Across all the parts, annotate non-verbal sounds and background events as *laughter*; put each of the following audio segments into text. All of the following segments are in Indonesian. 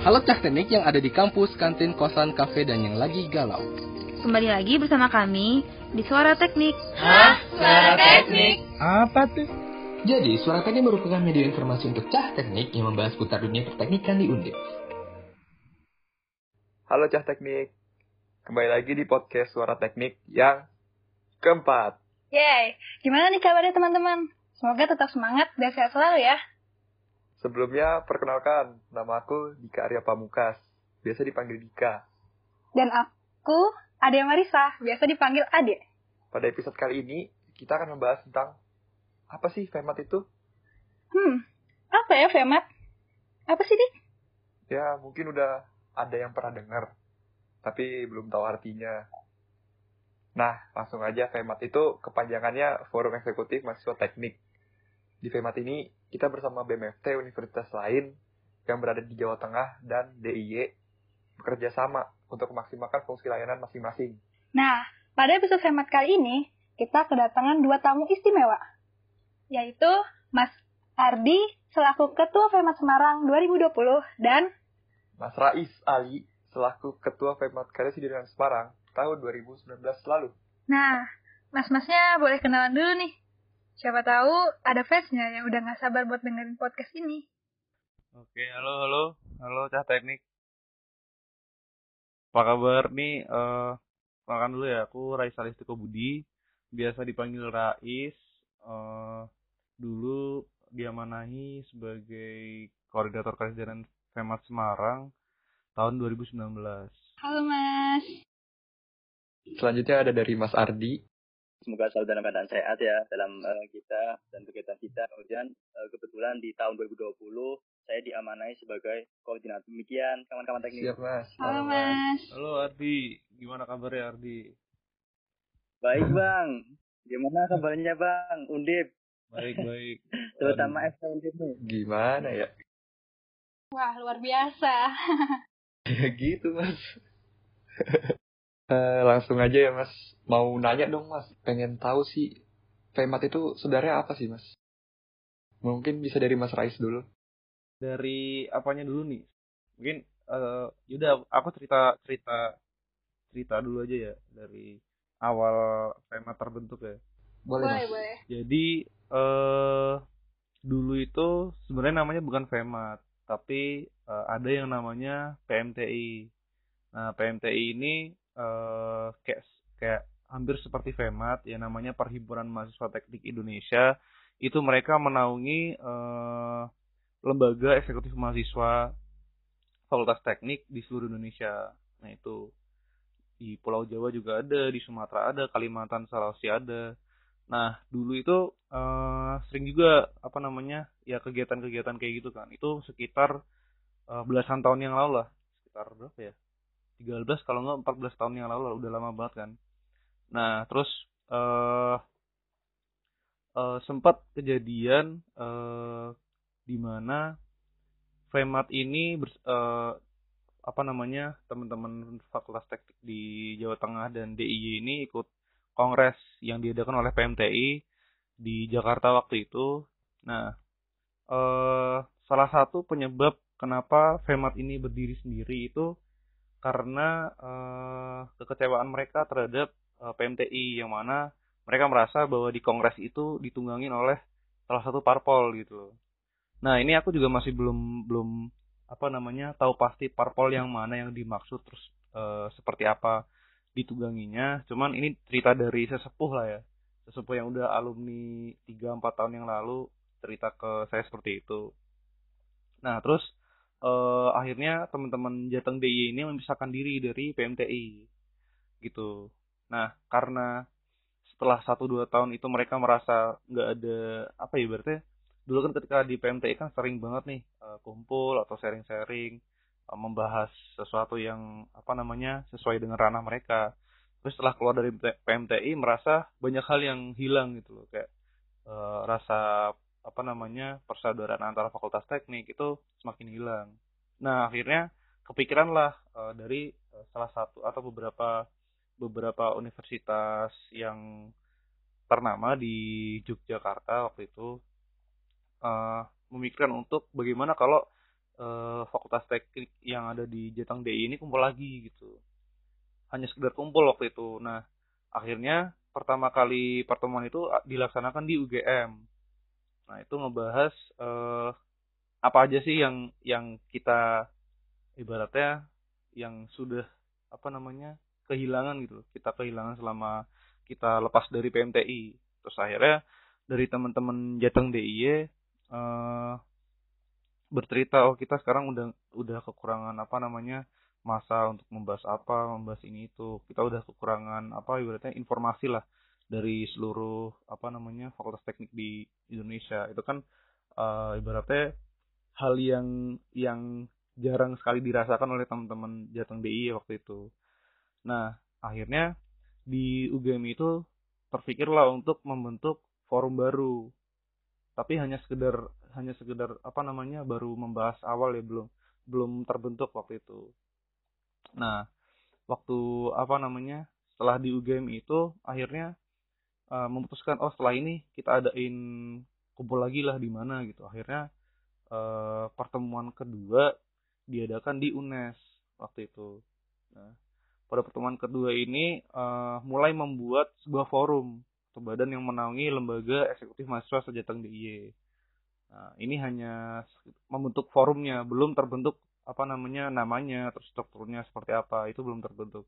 Halo Cah Teknik yang ada di kampus, kantin, kosan, kafe, dan yang lagi galau. Kembali lagi bersama kami di Suara Teknik. Hah? Suara Teknik? Apa tuh? Jadi, Suara Teknik merupakan media informasi untuk Cah Teknik yang membahas putar dunia perteknikan di Undip. Halo Cah Teknik. Kembali lagi di podcast Suara Teknik yang keempat. Yeay, gimana nih kabarnya teman-teman? Semoga tetap semangat dan sehat selalu ya. Sebelumnya, perkenalkan, nama aku Dika Arya Pamukas, biasa dipanggil Dika. Dan aku, Ade Marisa, biasa dipanggil Ade. Pada episode kali ini, kita akan membahas tentang apa sih FEMAT itu? Hmm, apa ya FEMAT? Apa sih, Dik? Ya, mungkin udah ada yang pernah dengar, tapi belum tahu artinya. Nah, langsung aja FEMAT itu kepanjangannya Forum Eksekutif Mahasiswa Teknik. Di FEMAT ini, kita bersama BMFT universitas lain yang berada di Jawa Tengah dan DIY bekerja sama untuk memaksimalkan fungsi layanan masing-masing. Nah, pada episode FEMAT kali ini, kita kedatangan dua tamu istimewa, yaitu Mas Ardi selaku Ketua FEMAT Semarang 2020 dan Mas Rais Ali selaku Ketua FEMAT Karya Sidiran Semarang tahun 2019 lalu. Nah, mas-masnya boleh kenalan dulu nih. Siapa tahu ada fansnya yang udah gak sabar buat dengerin podcast ini. Oke, halo, halo, halo Cah Teknik. Apa kabar nih? Eh, makan dulu ya, aku Rais Alistiko Budi, biasa dipanggil Rais. Eh, dulu diamanahi sebagai koordinator kesejahteraan FEMAT Semarang tahun 2019. Halo Mas. Selanjutnya ada dari Mas Ardi. Semoga selalu dalam keadaan sehat ya dalam uh, kita dan kegiatan kita. Kemudian uh, kebetulan di tahun 2020 saya diamanai sebagai koordinator. Demikian kawan-kawan teknik. Siap Mas. Halo Mas. Halo Ardi, gimana kabarnya Ardi? Baik Bang. Gimana kabarnya Bang? Undip. Baik, baik. *laughs* Terutama FK Undip nih. Gimana ya? Wah, luar biasa. *laughs* Ya gitu Mas. *laughs* Eh, langsung aja ya Mas. Mau nanya dong Mas. Pengen tahu sih FEMAT itu sebenarnya apa sih Mas? Mungkin bisa dari Mas Rais dulu. Dari apanya dulu nih? Mungkin eh yaudah aku cerita cerita cerita dulu aja ya dari awal FEMAT terbentuk ya. Boleh, boleh, Mas. boleh. Jadi eh dulu itu sebenarnya namanya bukan FEMAT, tapi eh, ada yang namanya PMTI. Nah, PMTI ini eh kayak kayak hampir seperti FEMAT ya namanya Perhimpunan Mahasiswa Teknik Indonesia. Itu mereka menaungi eh lembaga eksekutif mahasiswa Fakultas Teknik di seluruh Indonesia. Nah, itu di Pulau Jawa juga ada, di Sumatera ada, Kalimantan, Sulawesi ada. Nah, dulu itu eh, sering juga apa namanya ya kegiatan-kegiatan kayak gitu kan. Itu sekitar eh, belasan tahun yang lalu lah, sekitar berapa ya? 13 kalau nggak 14 tahun yang lalu udah lama banget kan. Nah, terus eh eh, sempat kejadian eh di mana FEMAT ini bers- eh, apa namanya teman-teman Fakultas Teknik di Jawa Tengah dan DIY ini ikut kongres yang diadakan oleh PMTI di Jakarta waktu itu. Nah, eh, salah satu penyebab kenapa FEMAT ini berdiri sendiri itu karena eh, kekecewaan mereka terhadap eh, PMTI yang mana mereka merasa bahwa di kongres itu ditunggangin oleh salah satu parpol gitu loh. Nah, ini aku juga masih belum belum apa namanya tahu pasti parpol yang mana yang dimaksud terus eh, seperti apa ditungganginya. Cuman ini cerita dari sesepuh lah ya. Sesepuh yang udah alumni 3 4 tahun yang lalu cerita ke saya seperti itu. Nah, terus eh, akhirnya teman-teman Jateng DIY ini memisahkan diri dari PMTI gitu. Nah, karena setelah 1-2 tahun itu mereka merasa nggak ada apa ya berarti dulu kan ketika di PMTI kan sering banget nih eh, kumpul atau sharing-sharing eh, membahas sesuatu yang apa namanya sesuai dengan ranah mereka. Terus setelah keluar dari PMTI merasa banyak hal yang hilang gitu loh kayak eh, rasa apa namanya persaudaraan antara fakultas teknik itu semakin hilang. Nah akhirnya kepikiranlah eh, dari eh, salah satu atau beberapa beberapa universitas yang ternama di Yogyakarta waktu itu eh, memikirkan untuk bagaimana kalau uh, fakultas teknik yang ada di Jateng DI ini kumpul lagi gitu. Hanya sekedar kumpul waktu itu. Nah akhirnya pertama kali pertemuan itu dilaksanakan di UGM nah itu ngebahas uh, apa aja sih yang yang kita ibaratnya yang sudah apa namanya kehilangan gitu. Kita kehilangan selama kita lepas dari PMTI terus akhirnya dari teman-teman Jateng DIY uh, bercerita oh kita sekarang udah udah kekurangan apa namanya masa untuk membahas apa membahas ini itu. Kita udah kekurangan apa ibaratnya informasi lah dari seluruh apa namanya fakultas teknik di Indonesia. Itu kan uh, ibaratnya hal yang yang jarang sekali dirasakan oleh teman-teman Jateng DI waktu itu. Nah akhirnya di UGM itu terpikirlah untuk membentuk forum baru. Tapi hanya sekedar hanya sekedar apa namanya baru membahas awal ya belum belum terbentuk waktu itu. Nah waktu apa namanya setelah di UGM itu akhirnya uh, memutuskan oh setelah ini kita adain kumpul lagi lah di mana gitu akhirnya uh, pertemuan kedua diadakan di UNES waktu itu nah pada pertemuan kedua ini uh, mulai membuat sebuah forum atau badan yang menaungi lembaga eksekutif mahasiswa sejateng DIY. Nah, ini hanya membentuk forumnya, belum terbentuk apa namanya namanya, terus strukturnya seperti apa, itu belum terbentuk.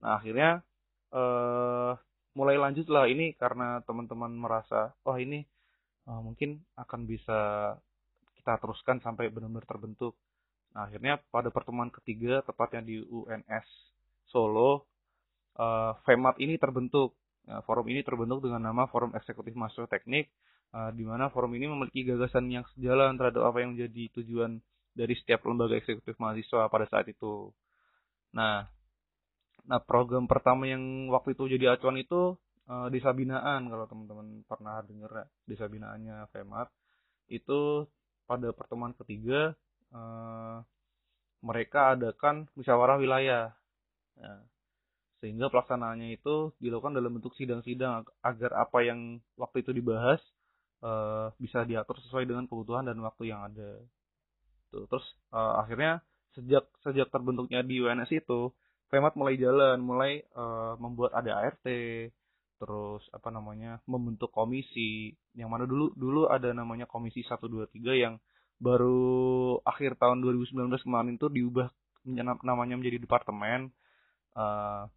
Nah, akhirnya eh mulai lanjutlah ini karena teman-teman merasa, oh ini uh, mungkin akan bisa kita teruskan sampai benar-benar terbentuk. Nah, akhirnya pada pertemuan ketiga, tepatnya di UNS Solo, uh, FEMAT ini terbentuk. Nah, forum ini terbentuk dengan nama Forum Eksekutif Mahasiswa Teknik, uh, di mana forum ini memiliki gagasan yang sejalan terhadap apa yang menjadi tujuan dari setiap lembaga eksekutif mahasiswa pada saat itu. Nah, nah program pertama yang waktu itu jadi acuan itu uh, desa binaan kalau teman-teman pernah dengar ya, desa binaannya itu pada pertemuan ketiga uh, mereka adakan musyawarah wilayah. Nah, sehingga pelaksanaannya itu dilakukan dalam bentuk sidang-sidang agar apa yang waktu itu dibahas uh, bisa diatur sesuai dengan kebutuhan dan waktu yang ada. Tuh, terus uh, akhirnya sejak sejak terbentuknya di UNS itu, FEMAT mulai jalan, mulai uh, membuat ada ART, terus apa namanya membentuk komisi. Yang mana dulu dulu ada namanya komisi 123 yang baru akhir tahun 2019 kemarin itu diubah namanya menjadi departemen. Uh,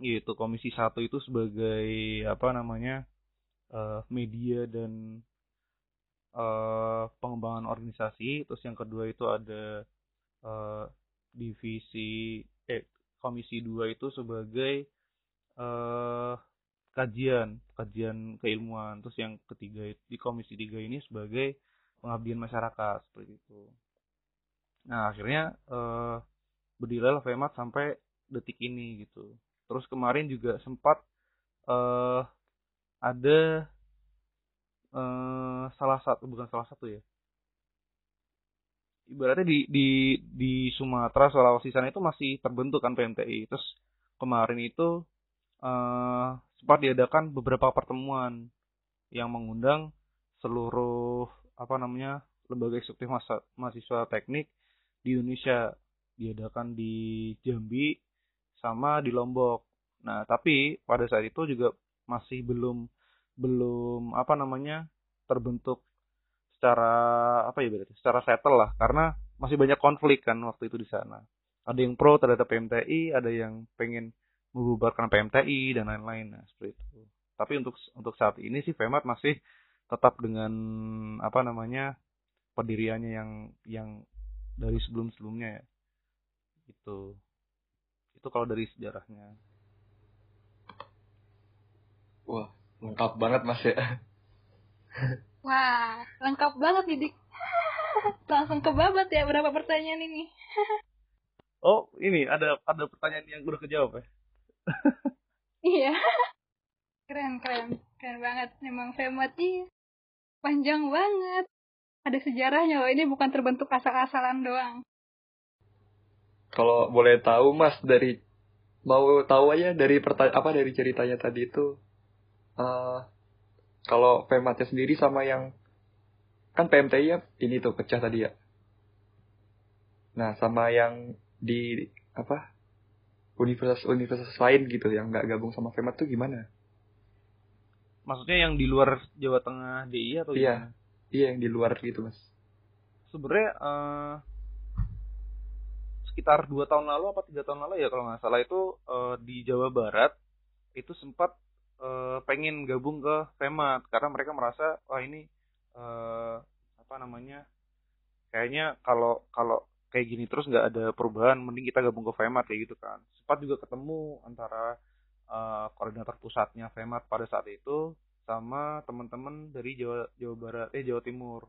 gitu komisi satu itu sebagai apa namanya uh, media dan uh, pengembangan organisasi. Terus yang kedua itu ada uh, divisi eh komisi dua itu sebagai uh, kajian kajian keilmuan terus yang ketiga di komisi tiga ini sebagai pengabdian masyarakat seperti itu nah akhirnya uh, berdirilah FEMAT sampai detik ini gitu Terus kemarin juga sempat uh, ada uh, salah satu bukan salah satu ya. Ibaratnya di di di Sumatera Sulawesi sana itu masih terbentuk kan PMTI. Terus kemarin itu uh, sempat diadakan beberapa pertemuan yang mengundang seluruh apa namanya lembaga eksekutif mahasiswa teknik di Indonesia diadakan di Jambi sama di Lombok. Nah, tapi pada saat itu juga masih belum belum apa namanya terbentuk secara apa ya berarti secara settle lah karena masih banyak konflik kan waktu itu di sana. Ada yang pro terhadap PMTI, ada yang pengen membubarkan PMTI dan lain-lain nah, seperti itu. Tapi untuk untuk saat ini sih FEMAT masih tetap dengan apa namanya pendiriannya yang yang dari sebelum-sebelumnya ya. Itu itu kalau dari sejarahnya wah lengkap banget mas ya *laughs* wah lengkap banget nih langsung kebabat ya berapa pertanyaan ini. Oh ini ada ada pertanyaan yang udah kejawab ya? Iya. Keren keren. Keren banget. Memang Femati panjang banget. Ada sejarahnya loh ini bukan terbentuk asal-asalan doang. Kalau boleh tahu Mas dari mau tahu aja dari pertanyaan apa dari ceritanya tadi itu uh, kalau PMAT sendiri sama yang kan PMTI ya ini tuh pecah tadi ya. Nah, sama yang di apa universitas-universitas lain gitu yang nggak gabung sama FEMAT tuh gimana? Maksudnya yang di luar Jawa Tengah DI atau Iya. gimana? Iya yang di luar gitu mas. Sebenarnya eh, sekitar dua tahun lalu apa tiga tahun lalu ya kalau nggak salah itu eh, di Jawa Barat itu sempat eh, pengen gabung ke FEMAT karena mereka merasa wah ini eh, apa namanya kayaknya kalau kalau kayak gini terus nggak ada perubahan mending kita gabung ke FEMAT kayak gitu kan. Sempat juga ketemu antara eh, koordinator pusatnya FEMAT pada saat itu sama teman-teman dari Jawa Jawa Barat eh Jawa Timur.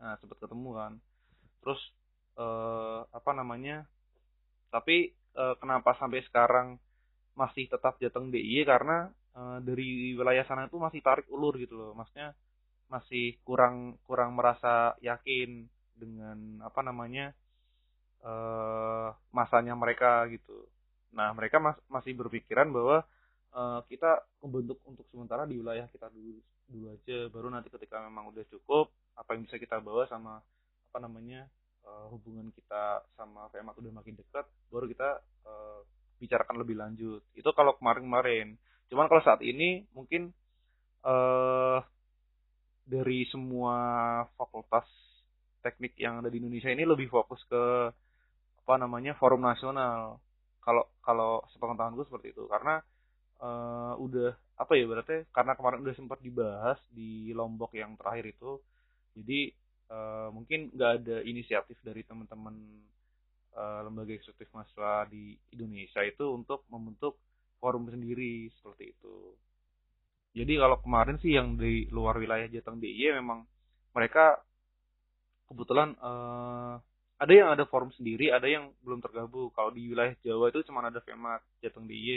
Nah sempat ketemu kan. Terus apa namanya tapi kenapa sampai sekarang masih tetap Jateng DIY karena eh, dari wilayah sana itu masih tarik ulur gitu loh maksudnya masih kurang kurang merasa yakin dengan apa namanya eh masanya mereka gitu. Nah mereka mas- masih berpikiran bahwa eh, kita membentuk untuk sementara di wilayah kita dulu dulu aja, baru nanti ketika memang udah cukup apa yang bisa kita bawa sama apa namanya eh, hubungan kita sama FEMAT udah makin dekat, baru kita eh, bicarakan lebih lanjut. Itu kalau kemarin-kemarin. Cuman kalau saat ini mungkin eh dari semua fakultas teknik yang ada di Indonesia ini lebih fokus ke apa namanya forum nasional. Kalau kalau sepengetahuan gue seperti itu karena eh, udah apa ya berarti karena kemarin udah sempat dibahas di Lombok yang terakhir itu, jadi eh, mungkin nggak ada inisiatif dari teman-teman eh, lembaga eksekutif mahasiswa di Indonesia itu untuk membentuk forum sendiri seperti itu. Jadi kalau kemarin sih yang di luar wilayah Jateng DIY memang mereka kebetulan eh, ada yang ada forum sendiri, ada yang belum tergabung. Kalau di wilayah Jawa itu cuma ada FEMAT Jateng DIY.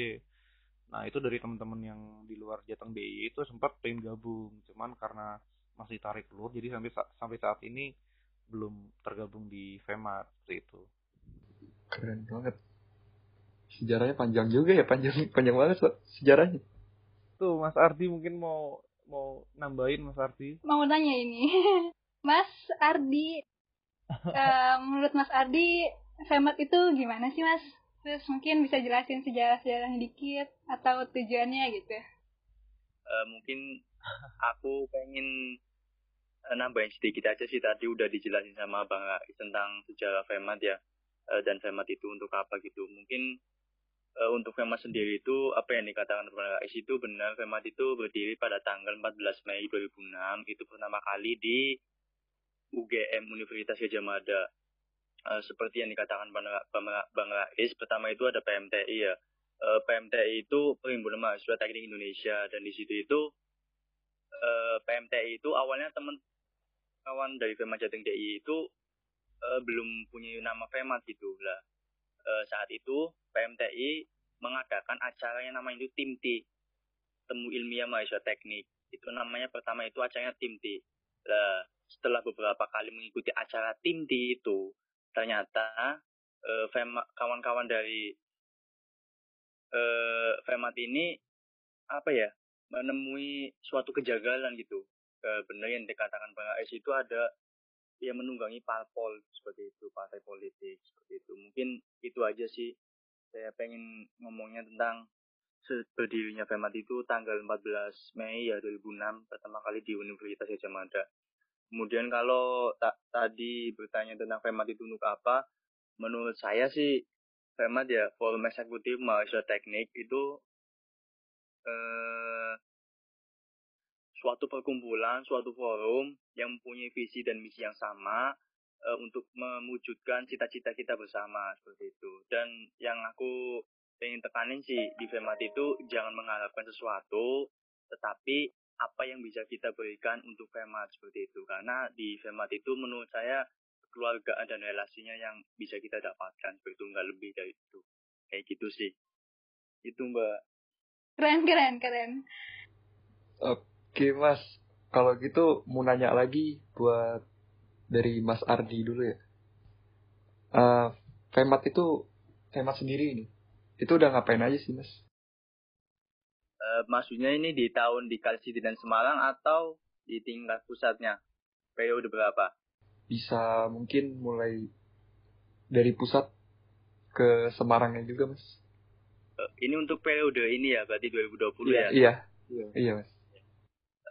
Nah itu dari teman-teman yang di luar Jateng DIY itu sempat pengen gabung, cuman karena masih tarik ulur, jadi sampai sa- sampai saat ini belum tergabung di FEMAT itu. Keren banget. Sejarahnya panjang juga ya, panjang panjang banget Pak, sejarahnya. Tuh Mas Ardi mungkin mau mau nambahin Mas Ardi. Mau tanya ini. *laughs* Mas Ardi, *laughs* eh, menurut Mas Ardi, FEMAT itu gimana sih Mas? Terus mungkin bisa jelasin sejarah-sejarahnya dikit atau tujuannya gitu. Eh, mungkin aku pengen eh, nambahin sedikit aja sih tadi udah dijelasin sama Bang tentang sejarah FEMAT ya Eh, dan FEMAT itu untuk apa gitu. Mungkin eh, untuk FEMAT sendiri itu apa yang dikatakan Bang Rais itu benar. FEMAT itu berdiri pada tanggal 14 Mei 2006 itu pertama kali di UGM Universitas Gajah Mada. Eh, seperti yang dikatakan Bang, Bang, Bang Rais pertama itu ada PMTI ya. Eh, PMTI itu Perhimpunan Mahasiswa Teknik Indonesia. Dan di situ itu eh, PMTI itu awalnya teman kawan dari FEMAT Jateng DI itu eh, belum punya nama FEMAT gitu lah. Eh, saat itu PMTI mengadakan acara yang namanya itu Tim T, Temu Ilmiah Mahasiswa Teknik. Itu namanya pertama itu acaranya Tim T. Lah, setelah beberapa kali mengikuti acara Tim T itu, ternyata FEMA- kawan-kawan dari eh FEMAT ini apa ya menemui suatu kejanggalan gitu Eh, benar yang dikatakan Bang Ais itu ada yang menunggangi parpol seperti itu partai politik seperti itu. Mungkin itu aja sih. Saya pengen ngomongnya tentang berdirinya FEMAT itu tanggal 14 Mei ya 2006 pertama kali di Universitas Gajah Mada. Kemudian kalau ta- tadi bertanya tentang FEMAT itu untuk apa menurut saya sih FEMAT ya Forum Eksekutif Mahasiswa Teknik itu eh, suatu perkumpulan, suatu forum yang mempunyai visi dan misi yang sama eh, untuk mewujudkan cita-cita kita bersama seperti itu. Dan yang aku pengen tekanin sih di FEMAT itu jangan mengharapkan sesuatu, tetapi apa yang bisa kita berikan untuk FEMAT seperti itu. Karena di FEMAT itu menurut saya keluargaan dan relasinya yang bisa kita dapatkan seperti itu nggak lebih dari itu. Kayak gitu sih. Itu mbak. Keren, keren, keren. Oke mas, kalau gitu mau nanya lagi buat dari Mas Ardi dulu ya. Eh, Femat itu Femat sendiri ini, itu udah ngapain aja sih mas? Eh, maksudnya ini di tahun di Kalsidi dan Semarang atau di tingkat pusatnya? Periode berapa? Bisa mungkin mulai dari pusat ke Semarangnya juga mas Uh, ini untuk periode ini ya, berarti 2020 ya? iya iya mas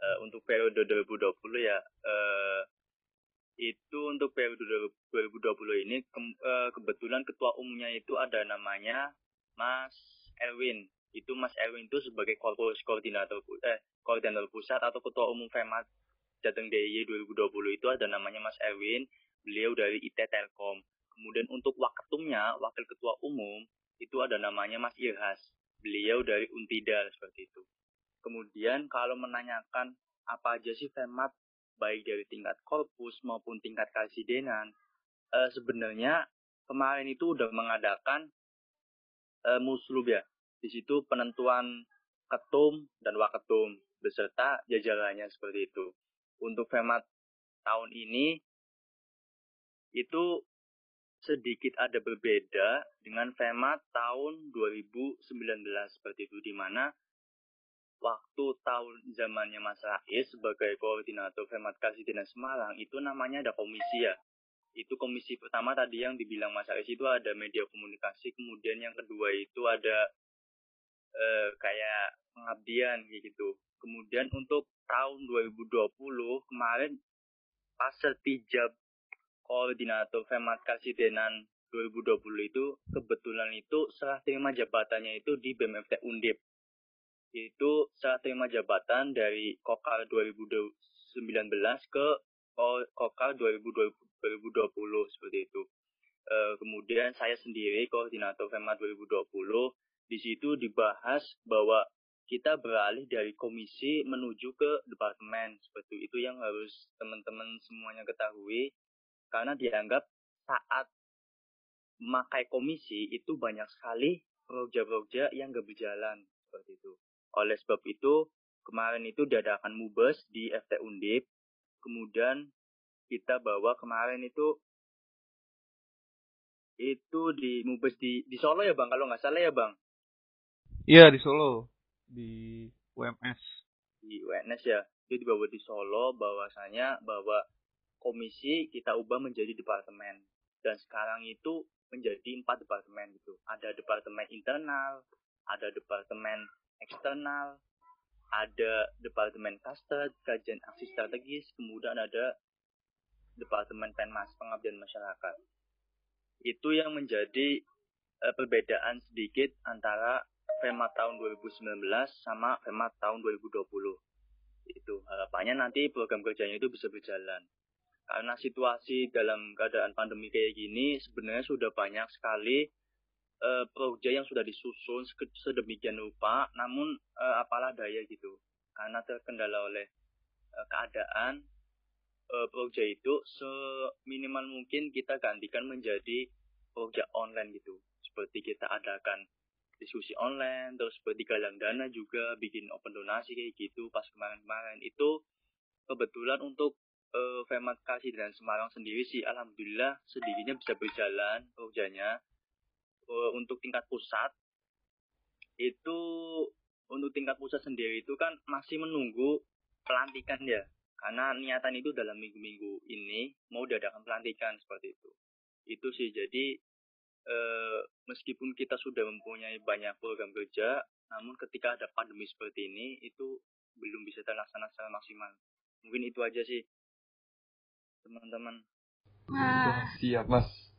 Uh, untuk periode 2020 ya, uh, itu untuk periode 2020 ini ke- uh, kebetulan ketua umumnya itu ada namanya Mas Erwin. Itu Mas Erwin itu sebagai korpus koordinator eh koordinator pusat atau ketua umum Femat Jateng DIY 2020 itu ada namanya Mas Erwin. Beliau dari IT Telkom. Kemudian untuk waketumnya, wakil ketua umum itu ada namanya Mas Irhas. Beliau dari Untidal seperti itu. Kemudian kalau menanyakan apa aja sih Femat baik dari tingkat korpus maupun tingkat kasidenan, eh, sebenarnya kemarin itu udah mengadakan eh, muslub ya. Di situ penentuan ketum dan waketum beserta jajarannya seperti itu. Untuk Femat tahun ini itu sedikit ada berbeda dengan Femat tahun 2019 seperti itu di mana waktu tahun zamannya Mas Rais sebagai koordinator Femat Kasidenan Semarang itu namanya ada komisi ya. Itu komisi pertama tadi yang dibilang Mas Rais itu ada media komunikasi, kemudian yang kedua itu ada eh, kayak pengabdian gitu. Kemudian untuk tahun 2020 kemarin pas sertijab koordinator Femat Kasidenan 2020 itu kebetulan itu serah terima jabatannya itu di BMFT Undip itu serah terima jabatan dari Kokar 2019 ke Ko- Kokar 2020, 2020 seperti itu. Eh, kemudian saya sendiri koordinator FEMA 2020 di situ dibahas bahwa kita beralih dari komisi menuju ke departemen seperti itu yang harus teman-teman semuanya ketahui karena dianggap saat memakai komisi itu banyak sekali proja-proja yang gak berjalan seperti itu. Oleh sebab itu, kemarin itu diadakan mubes di FT Undip. Kemudian kita bawa kemarin itu itu di mubes di di Solo ya bang? Kalau nggak salah ya bang? Iya di Solo. Di UMS. di UNS ya. Itu dibawa di Solo bahwasanya bahwa komisi kita ubah menjadi departemen. Dan sekarang itu menjadi empat departemen gitu. Ada departemen internal ada departemen eksternal. Ada departemen kastet kajian aksi strategis kemudian ada departemen penmas pengabdian masyarakat. Itu yang menjadi eh, perbedaan sedikit antara FEMA tahun 2019 sama FEMA tahun 2020 itu harapannya nanti program kerjanya itu bisa berjalan. Karena situasi dalam keadaan pandemi kayak gini sebenarnya sudah banyak sekali eh, proja yang sudah disusun sedemikian rupa namun eh, apalah daya gitu. Karena terkendala oleh eh, keadaan eh, proja itu seminimal mungkin kita gantikan menjadi proja online gitu. Seperti kita adakan diskusi online terus seperti galang dana juga bikin open donasi kayak gitu pas kemarin-kemarin. Itu kebetulan untuk eh, Femat Kasih dan Semarang sendiri sih alhamdulillah sedikitnya bisa berjalan projanya Eh, untuk tingkat pusat itu untuk tingkat pusat sendiri itu kan masih menunggu pelantikan ya. Karena niatan itu dalam minggu-minggu ini mau diadakan pelantikan seperti itu. Itu sih jadi eh, meskipun kita sudah mempunyai banyak program kerja namun ketika ada pandemi seperti ini itu belum bisa terlaksana secara maksimal. Mungkin itu aja sih teman-teman. Nah, siap mas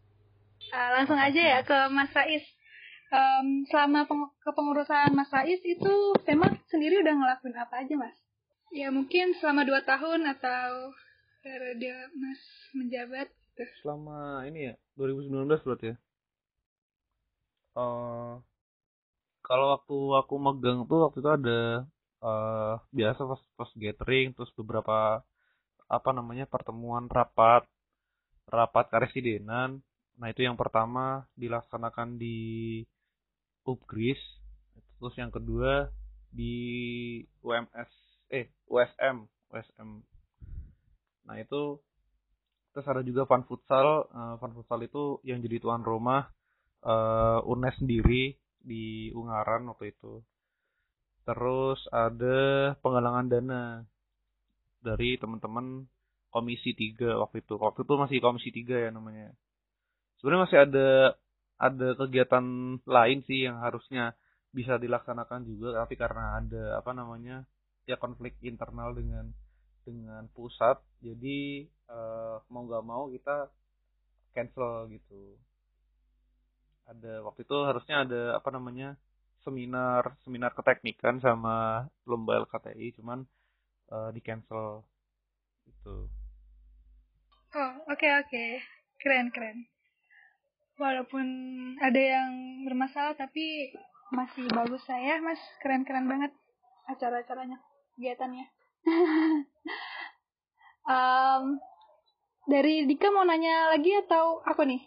eh, langsung aja ya ke Mas Rais. Em, selama peng- kepengurusan Mas Rais itu Femat sendiri udah ngelakuin apa aja Mas? Ya mungkin selama dua tahun atau periode Mas menjabat gitu. Selama ini ya 2019 berarti ya. Eh kalau waktu aku megang tuh waktu itu ada eh biasa pas pas gathering terus beberapa apa namanya pertemuan rapat rapat karesidenan. Nah, itu yang pertama dilaksanakan di Upgris. Terus yang kedua di UMS eh USM, USM. Nah, itu terus ada juga fun futsal. Eh, fun futsal itu yang jadi tuan rumah eh UNES sendiri di Ungaran waktu itu. Terus ada penggalangan dana dari teman-teman Komisi 3 waktu itu. Waktu itu masih Komisi 3 ya namanya. Sebenarnya masih ada ada kegiatan lain sih yang harusnya bisa dilaksanakan juga tapi karena ada apa namanya ya konflik internal dengan dengan pusat jadi uh, mau nggak mau kita cancel gitu. Ada waktu itu harusnya ada apa namanya seminar seminar keteknikan sama lomba LKTI cuman uh, di cancel itu oh oke okay, oke. Okay. keren keren walaupun ada yang bermasalah tapi masih bagus saya mas keren keren banget acara-acaranya kegiatannya *laughs* um, dari Dika mau nanya lagi atau aku nih?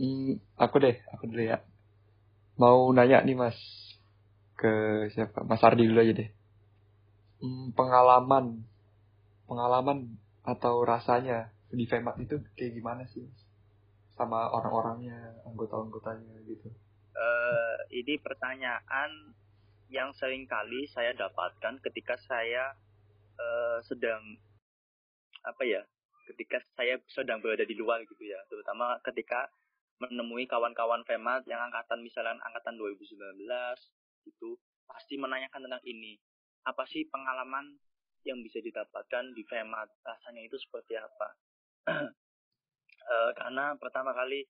Hmm, aku deh, aku dulu ya. Mau nanya nih mas ke siapa? Mas Ardi dulu aja deh. Hmm, pengalaman, pengalaman atau rasanya di FEMAT itu kayak gimana sih? Sama orang-orangnya, anggota-anggotanya gitu. Uh, ini pertanyaan yang sering kali saya dapatkan ketika saya uh, sedang apa ya ketika saya sedang berada di luar gitu ya. Terutama ketika menemui kawan-kawan FEMAT yang angkatan misalnya angkatan 2019 itu pasti menanyakan tentang ini. Apa sih pengalaman yang bisa didapatkan di FEMAT rasanya itu seperti apa *clears throat* e, karena pertama kali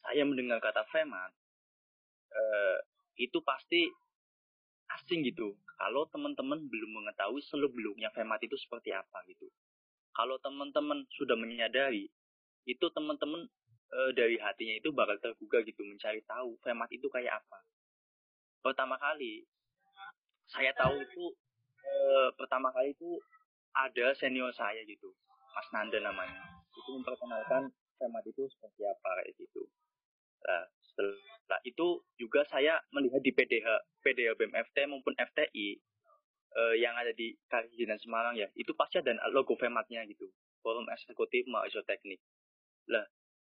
saya mendengar kata FEMAT e, itu pasti asing gitu. Kalau teman-teman belum mengetahui seluk-beluknya FEMAT itu seperti apa gitu. Kalau teman-teman sudah menyadari, itu teman-teman e, dari hatinya itu bakal tergugah gitu mencari tahu FEMAT itu kayak apa. Pertama kali saya tahu itu e, pertama kali itu ada senior saya gitu, Mas Nanda namanya. Itu memperkenalkan FEMAT itu seperti apa kayak gitu. Nah, setelah itu juga saya melihat di PDH, PDH BMFT maupun FTI uh, yang ada di Kariji dan Semarang ya, itu pasti ada logo FEMAT-nya gitu. Forum Eksekutif Mahasiswa Teknik. Lah,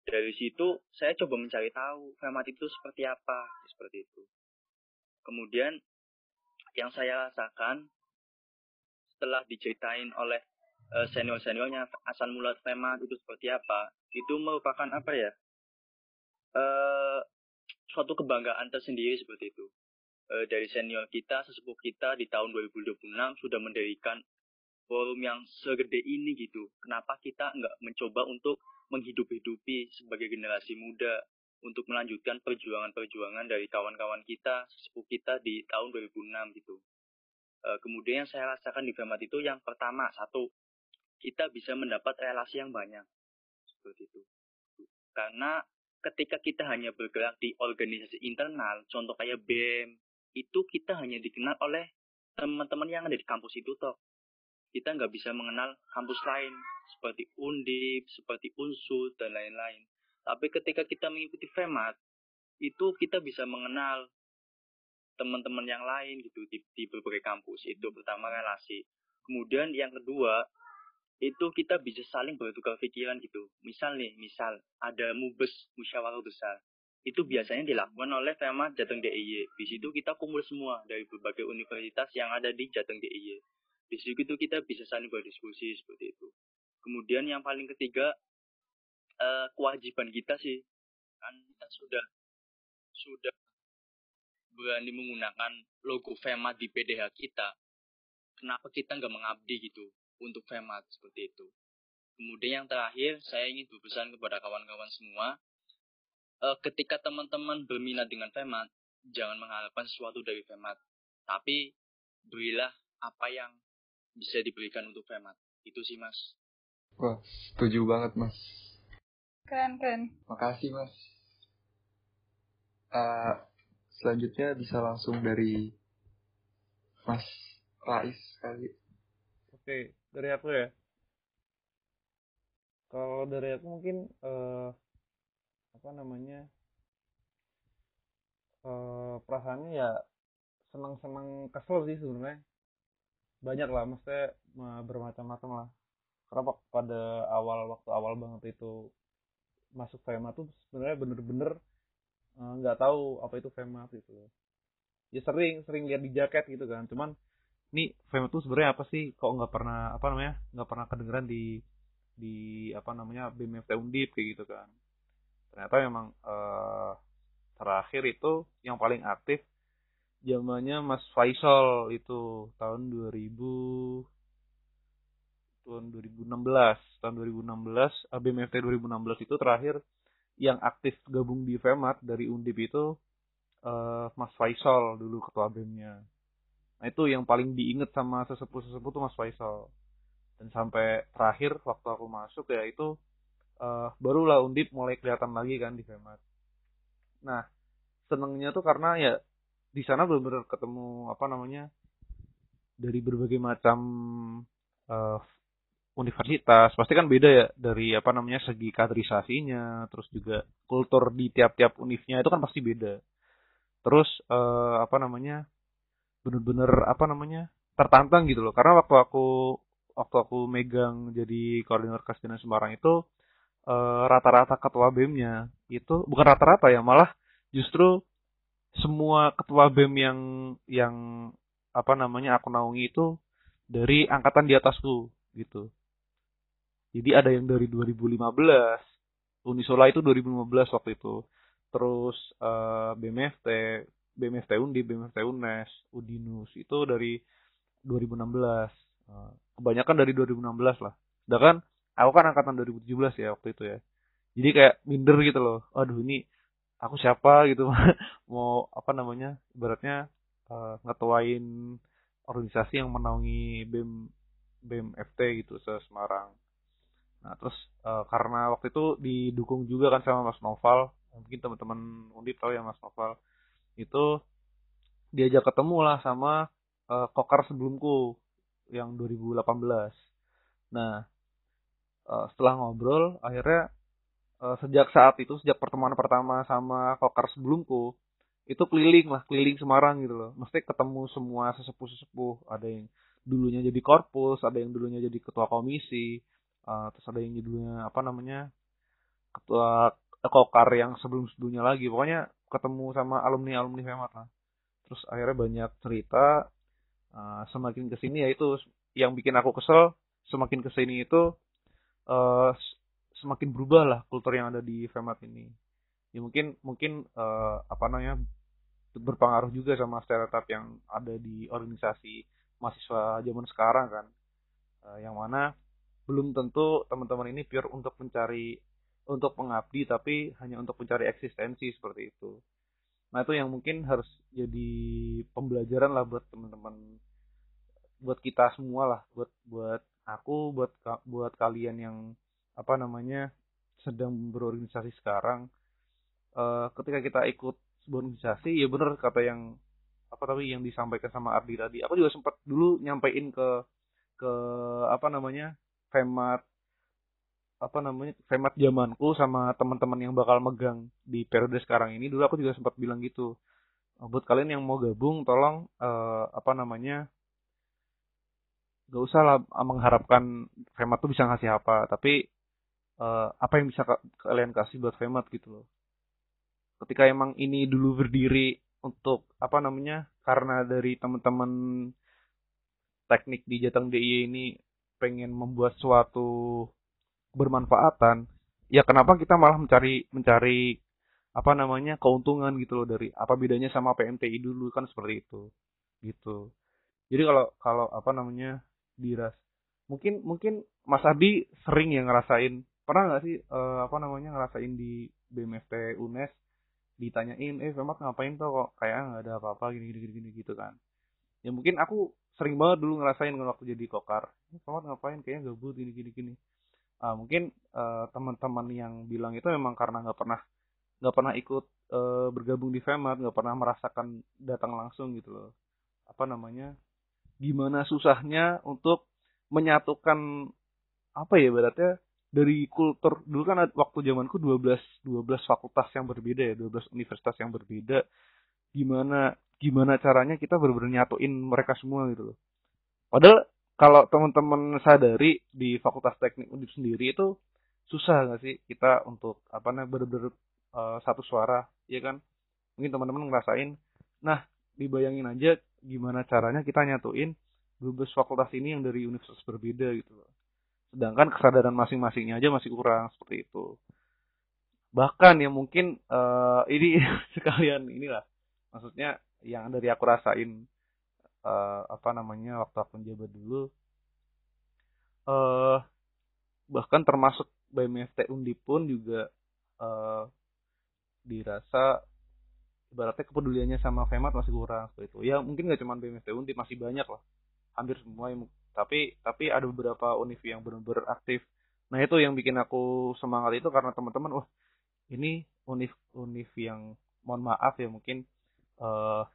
dari situ saya coba mencari tahu FEMAT itu seperti apa, seperti itu. Kemudian yang saya rasakan setelah diceritain oleh senior-seniornya asal mula FEMAT itu seperti apa, itu merupakan apa ya? Uh, suatu kebanggaan tersendiri seperti itu. E, dari senior kita, sesepuh kita di tahun 2026 sudah mendirikan forum yang segede ini gitu. Kenapa kita nggak mencoba untuk menghidup-hidupi sebagai generasi muda untuk melanjutkan perjuangan-perjuangan dari kawan-kawan kita, sesepuh kita di tahun 2006 gitu. Kemudian yang saya rasakan di FEMAT itu yang pertama, satu, kita bisa mendapat relasi yang banyak. Seperti itu. Karena ketika kita hanya bergerak di organisasi internal, contoh kayak BEM, itu kita hanya dikenal oleh teman-teman yang ada di kampus itu toh. Kita nggak bisa mengenal kampus lain, seperti Undip, seperti Unsur, dan lain-lain. Tapi ketika kita mengikuti FEMAT, itu kita bisa mengenal teman-teman yang lain gitu di, di berbagai kampus. Itu pertama relasi. Kemudian yang kedua, itu kita bisa saling bertukar pikiran gitu. Misal nih, misal ada mubes musyawarah besar. Itu biasanya dilakukan oleh tema Jateng DIY. Di situ kita kumpul semua dari berbagai universitas yang ada di Jateng DIY. Di situ kita bisa saling berdiskusi seperti itu. Kemudian yang paling ketiga, eh, kewajiban kita sih. Kan kita sudah sudah berani menggunakan logo FEMA di PDH kita. Kenapa kita nggak mengabdi gitu? Untuk FEMAT seperti itu. Kemudian yang terakhir, saya ingin berpesan kepada kawan-kawan semua, uh, ketika teman-teman berminat dengan FEMAT, jangan mengharapkan sesuatu dari FEMAT, tapi berilah apa yang bisa diberikan untuk FEMAT. Itu sih, Mas. Wah, setuju banget, Mas. Keren, keren. Makasih, Mas. Uh, selanjutnya bisa langsung dari Mas Rais kali. Oke, dari aku ya? Kalau dari aku mungkin uh, apa namanya uh, perasaannya ya senang-senang kesel sih sebenarnya. Banyak lah maksudnya bermacam-macam lah. Karena pada awal waktu awal banget itu masuk FEMA tuh sebenarnya bener-bener eh, nggak uh, tahu apa itu FEMA gitu. Ya sering sering lihat di jaket gitu kan. Cuman ini FEMA itu sebenarnya apa sih? Kok nggak pernah apa namanya nggak pernah kedengeran di di apa namanya BMFT Undip kayak gitu kan. Ternyata memang uh, terakhir itu yang paling aktif zamannya Mas Faisal itu tahun 2000 tahun 2016 tahun 2016 BMFT 2016 itu terakhir yang aktif gabung di FEMAT dari Undip itu uh, Mas Faisal dulu ketua BEM-nya. Nah itu yang paling diinget sama sesepuh-sesepuh tuh Mas Faisal. Dan sampai terakhir waktu aku masuk ya itu uh, barulah Undip mulai kelihatan lagi kan di FEMAT. Nah senengnya tuh karena ya di sana benar-benar ketemu apa namanya dari berbagai macam uh, universitas pasti kan beda ya dari apa namanya segi kaderisasinya terus juga kultur di tiap-tiap univnya itu kan pasti beda terus uh, apa namanya bener-bener apa namanya tertantang gitu loh karena waktu aku waktu aku megang jadi koordinator kasdinas Semarang itu rata rata-rata ketua BEM-nya itu bukan rata-rata ya malah justru semua ketua BEM yang yang apa namanya aku naungi itu dari angkatan di atasku gitu jadi ada yang dari 2015, Unisola itu 2015 waktu itu. Terus uh, BMFT, BMFT Undi, BMFT UNES, Udinus itu dari 2016. Uh, kebanyakan dari 2016 lah. Sedangkan aku kan angkatan 2017 ya waktu itu ya. Jadi kayak minder gitu loh. Aduh ini aku siapa gitu *laughs* mau apa namanya ibaratnya uh, ngetuain organisasi yang menaungi BEM BMFT gitu se Semarang. Nah terus uh, karena waktu itu didukung juga kan sama Mas Noval, mungkin teman-teman Undip tahu ya Mas Noval, itu diajak ketemu lah sama uh, kokar sebelumku yang 2018. Nah uh, setelah ngobrol akhirnya uh, sejak saat itu sejak pertemuan pertama sama kokar sebelumku itu keliling lah keliling Semarang gitu loh. Mesti ketemu semua sesepuh-sesepuh. Ada yang dulunya jadi korpus ada yang dulunya jadi ketua komisi uh, terus ada yang judulnya apa namanya ketua kokar yang sebelum sebelumnya lagi. Pokoknya ketemu sama alumni alumni Femat lah. Terus akhirnya banyak cerita uh, semakin ke sini ya itu yang bikin aku kesel semakin ke sini itu uh, semakin berubah lah kultur yang ada di Femat ini. Ya mungkin mungkin uh, apa namanya berpengaruh juga sama stereotip yang ada di organisasi mahasiswa zaman sekarang kan. Uh, yang mana belum tentu teman-teman ini pure untuk mencari untuk pengabdi tapi hanya untuk mencari eksistensi seperti itu. Nah itu yang mungkin harus jadi pembelajaran lah buat teman-teman, buat kita semua lah, buat buat aku, buat buat kalian yang apa namanya sedang berorganisasi sekarang. Uh, ketika kita ikut sebuah organisasi, ya benar kata yang apa tapi yang disampaikan sama Ardi tadi. Aku juga sempat dulu nyampein ke ke apa namanya Femat apa namanya Femat zamanku sama teman-teman yang bakal megang di periode sekarang ini dulu aku juga sempat bilang gitu oh, buat kalian yang mau gabung tolong uh, apa namanya gak usah lah mengharapkan Femat tuh bisa ngasih apa tapi uh, apa yang bisa kalian kasih buat Femat gitu loh. Ketika emang ini dulu berdiri untuk apa namanya karena dari teman-teman teknik di Jateng DIY ini pengen membuat suatu bermanfaatan, ya kenapa kita malah mencari mencari apa namanya keuntungan gitu loh dari apa bedanya sama PMTI dulu kan seperti itu. Gitu. Jadi kalau kalau apa namanya diras mungkin mungkin Mas Adi sering ya ngerasain pernah nggak sih uh, apa namanya ngerasain di BMFT UNES ditanyain eh Femat ngapain tuh kok? Kayak nggak ada apa-apa gini gini gini gitu kan. Ya mungkin aku sering banget dulu ngerasain waktu jadi kokar. Selamat ngapain? Kayaknya gabut gini gini gini uh, mungkin uh, teman-teman yang bilang itu memang karena nggak pernah nggak pernah ikut uh, bergabung di Femat nggak pernah merasakan datang langsung gitu loh. Apa namanya? Gimana susahnya untuk menyatukan apa ya beratnya dari kultur dulu kan waktu zamanku 12 12 fakultas yang berbeda ya 12 universitas yang berbeda. Gimana gimana caranya kita benar-benar nyatuin mereka semua gitu loh. Padahal kalau teman-teman sadari di Fakultas Teknik Undip sendiri itu susah nggak sih kita untuk apa namanya benar-benar uh, satu suara, ya kan? Mungkin teman-teman ngerasain. Nah, dibayangin aja gimana caranya kita nyatuin 12 fakultas ini yang dari universitas berbeda gitu sedangkan kesadaran masing-masingnya aja masih kurang seperti itu bahkan ya mungkin uh, ini *laughs* sekalian inilah maksudnya yang dari aku rasain uh, apa namanya waktu aku menjabat dulu uh, bahkan termasuk BMFT Undi pun juga uh, dirasa ibaratnya kepeduliannya sama FEMAT masih kurang seperti itu. Ya mungkin nggak cuma BMFT Undi masih banyak lah. Hampir semua yang tapi tapi ada beberapa univ yang benar-benar aktif. Nah itu yang bikin aku semangat itu karena teman-teman wah ini univ-univ yang mohon maaf ya mungkin uh,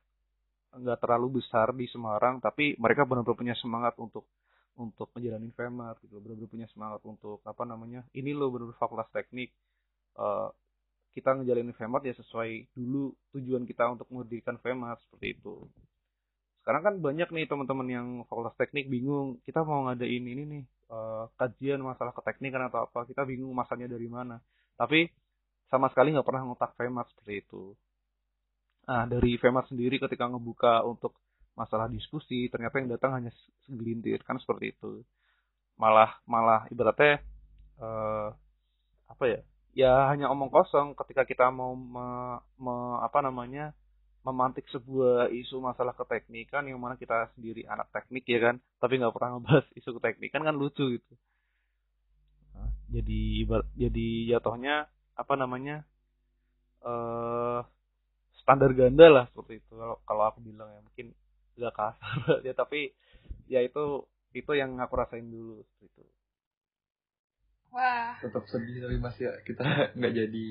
nggak terlalu besar di Semarang tapi mereka benar-benar punya semangat untuk untuk menjalani FEMAT gitu benar-benar punya semangat untuk apa namanya ini loh benar-benar fakultas teknik. Uh, kita ngejalanin FEMAT ya sesuai dulu tujuan kita untuk mendirikan FEMAT seperti itu. Sekarang kan banyak nih teman-teman yang fakultas teknik bingung kita mau ngadain ini nih uh, kajian masalah keteknikan atau apa kita bingung masanya dari mana. Tapi sama sekali nggak pernah ngotak FEMAT seperti itu. Nah, dari FEMAT sendiri ketika ngebuka untuk masalah diskusi, ternyata yang datang hanya segelintir, kan seperti itu. Malah, malah ibaratnya, uh, apa ya, ya hanya omong kosong ketika kita mau me, me, apa namanya, memantik sebuah isu masalah keteknikan yang mana kita sendiri anak teknik ya kan, tapi nggak pernah ngebahas isu keteknikan kan lucu gitu. Nah, jadi jadi jatuhnya apa namanya uh, standar ganda lah seperti itu. Kalau kalau aku bilang ya mungkin agak kasar *laughs* ya tapi ya itu itu yang aku rasain dulu seperti itu. Wah. Tetap sedih tapi masih ya kita *laughs* nggak jadi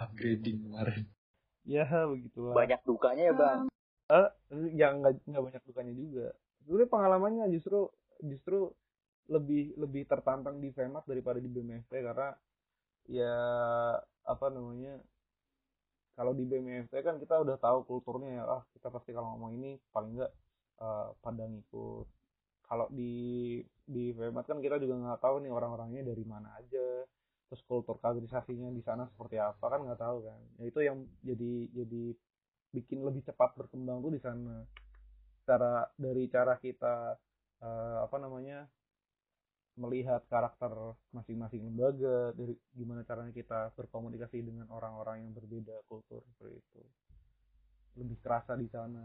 upgrading kemarin. Ya begitu banyak dukanya ya bang. Eh yang nggak nggak banyak dukanya juga. Dulu pengalamannya justru justru lebih lebih tertantang di FEMAT daripada di BMFT karena ya apa namanya kalau di BMFT kan kita udah tahu kulturnya ya. Ah kita pasti kalau ngomong ini paling enggak uh, pada ngikut kalau di di FEMAT kan kita juga nggak tahu nih orang-orangnya dari mana aja. Terus kultur kaderisasinya di sana seperti apa kan nggak tahu kan. Ya itu yang jadi jadi bikin lebih cepat berkembang tuh di sana. Cara dari cara kita uh, apa namanya melihat karakter masing-masing lembaga dari gimana caranya kita berkomunikasi dengan orang-orang yang berbeda kultur seperti itu. Lebih kerasa di sana.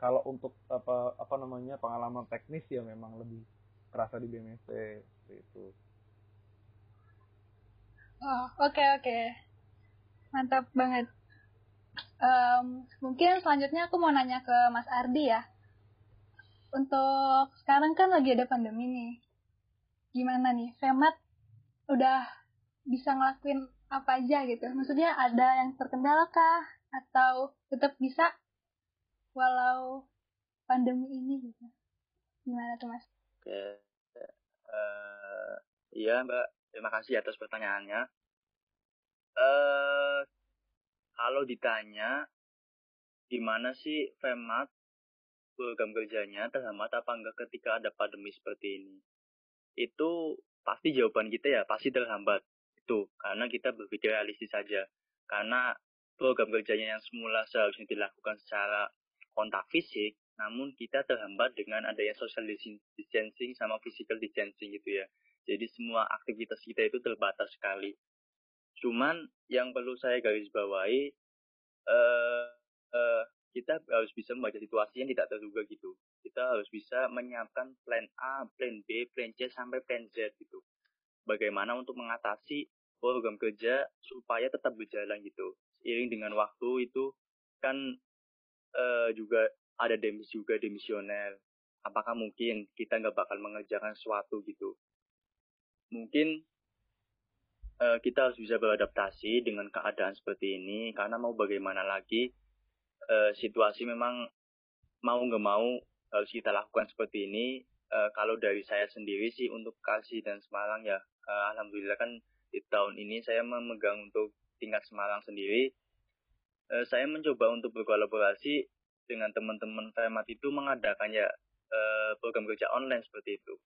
Kalau untuk apa apa namanya pengalaman teknis ya memang lebih kerasa di BMST seperti itu. Oh oke okay, oke. Okay. mantap banget. Um, mungkin selanjutnya aku mau nanya ke Mas Ardi ya untuk sekarang kan lagi ada pandemi nih. Gimana nih, Femat udah bisa ngelakuin apa aja gitu? Maksudnya ada yang terkendala kah? Atau tetap bisa walau pandemi ini gitu? Gimana tuh mas? Oke, uh, iya mbak, terima kasih atas pertanyaannya. Uh, kalau ditanya gimana sih Femat program kerjanya terhambat apa enggak ketika ada pandemi seperti ini? Itu pasti jawaban kita ya pasti terhambat. Itu karena kita berpikir realistis saja. Karena program kerjanya yang semula seharusnya dilakukan secara kontak fisik, namun kita terhambat dengan adanya social distancing sama physical distancing gitu ya. Jadi semua aktivitas kita itu terbatas sekali. Cuman yang perlu saya garis bawahi, uh, uh, kita harus bisa membaca situasi yang tidak terduga gitu. Kita harus bisa menyiapkan plan A, plan B, plan C sampai plan Z gitu. Bagaimana untuk mengatasi program kerja supaya tetap berjalan gitu. Seiring dengan waktu itu kan uh, juga ada demis juga demisioner. Apakah mungkin kita nggak bakal mengerjakan sesuatu gitu? Mungkin uh, kita harus bisa beradaptasi dengan keadaan seperti ini karena mau bagaimana lagi uh, situasi memang mau nggak mau harus kita lakukan seperti ini. Uh, kalau dari saya sendiri sih untuk Kasih dan Semarang ya, uh, alhamdulillah kan di tahun ini saya memegang untuk tingkat Semarang sendiri. Uh, saya mencoba untuk berkolaborasi dengan teman-teman FEMAT itu mengadakan ya uh, program kerja online seperti itu.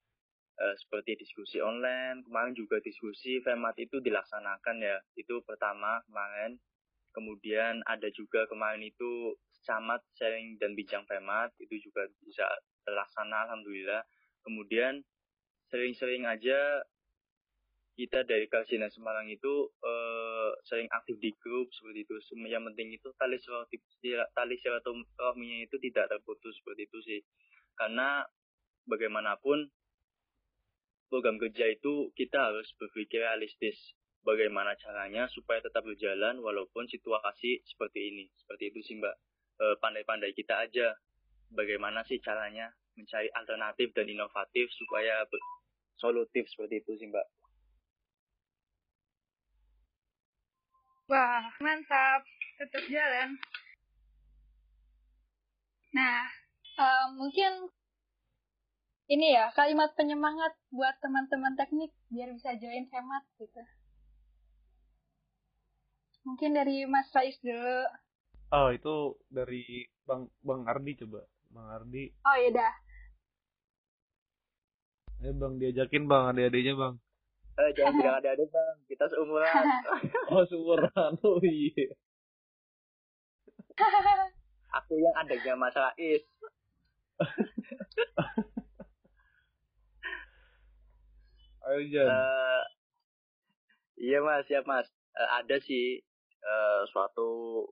Uh, seperti diskusi online, kemarin juga diskusi FEMAT itu dilaksanakan ya. Itu pertama kemarin Kemudian ada juga kemarin itu camat sharing dan bincang femat itu juga bisa terlaksana alhamdulillah. Kemudian sering-sering aja kita dari Kalsina Semarang itu uh, sering aktif di grup seperti itu. Yang penting itu tali tali silaturahminya itu tidak terputus seperti itu sih. Karena bagaimanapun program kerja itu kita harus berpikir realistis bagaimana caranya supaya tetap berjalan walaupun situasi seperti ini. Seperti itu sih Mbak. Eh, pandai-pandai kita aja bagaimana sih caranya mencari alternatif dan inovatif supaya solutif seperti itu sih Mbak. Wah, mantap. Tetap jalan. Nah, uh, mungkin ini ya kalimat penyemangat buat teman-teman teknik biar bisa join hemat gitu. Mungkin dari Mas Faiz dulu. Oh, itu dari Bang Bang Ardi coba. Bang Ardi. Oh, iya dah. Eh, Bang diajakin Bang, adik-adiknya Bang. Eh, jangan bilang adik-adik Bang, kita seumuran. *laughs* oh, seumuran. Oh iya. *laughs* Aku yang adanya Mas Rais. Ayo Jan. Uh, iya mas, siap mas. Uh, ada sih uh, suatu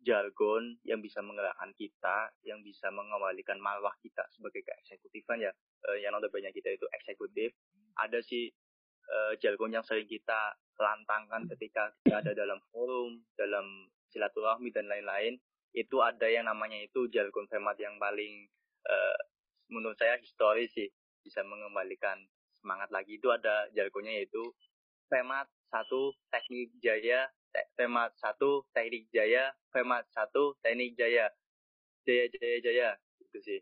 jargon yang bisa menggerakkan kita, yang bisa mengembalikan marwah kita sebagai keeksekutifan ya. Uh, yang banyak kita itu eksekutif. Ada sih uh, jargon yang sering kita lantangkan ketika kita ada dalam forum, dalam silaturahmi dan lain-lain. Itu ada yang namanya itu jargon format yang paling uh, menurut saya historis sih bisa mengembalikan semangat lagi itu ada jargonnya yaitu Femat satu teknik jaya te, Femat satu teknik jaya Femat satu teknik jaya. Jaya jaya jaya. Itu sih.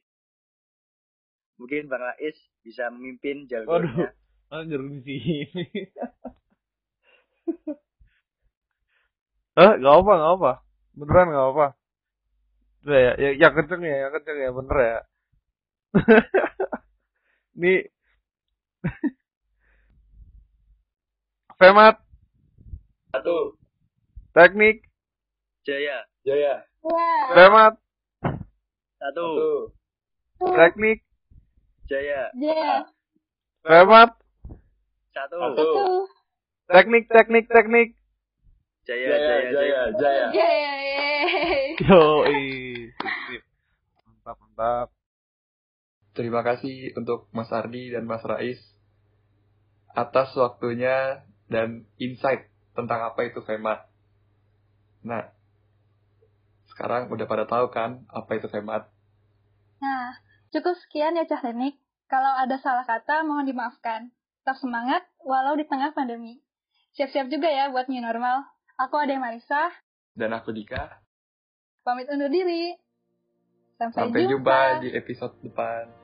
Mungkin Bang Rais bisa memimpin jargonnya Waduh, jargon di sini. *laughs* Eh, gak apa, gak apa. Beneran gak apa. Udah ya, ya, yang kenceng ya, yang kenceng ya, bener ya. *laughs* Nih, *laughs* Femat. Satu. Teknik. Jaya. Jaya. Femat. Satu. Satu. Teknik. Jaya. Jaya. Femat. Satu. Satu. Teknik, teknik, teknik. Jaya, Jaya, jaya, jaya, jaya. Jaya. Yo. Mantap, mantap. Terima kasih untuk Mas Ardi dan Mas Rais atas waktunya dan insight tentang apa itu FEMAT. Nah, sekarang udah pada tahu kan apa itu FEMAT? Nah, cukup sekian ya Cah Teknik. Kalau ada salah kata, mohon dimaafkan. Tetap semangat, walau di tengah pandemi. Siap-siap juga ya buat new normal. Aku Ade Marisa. Dan aku Dika. Pamit undur diri. Sampai, Sampai jumpa di episode depan.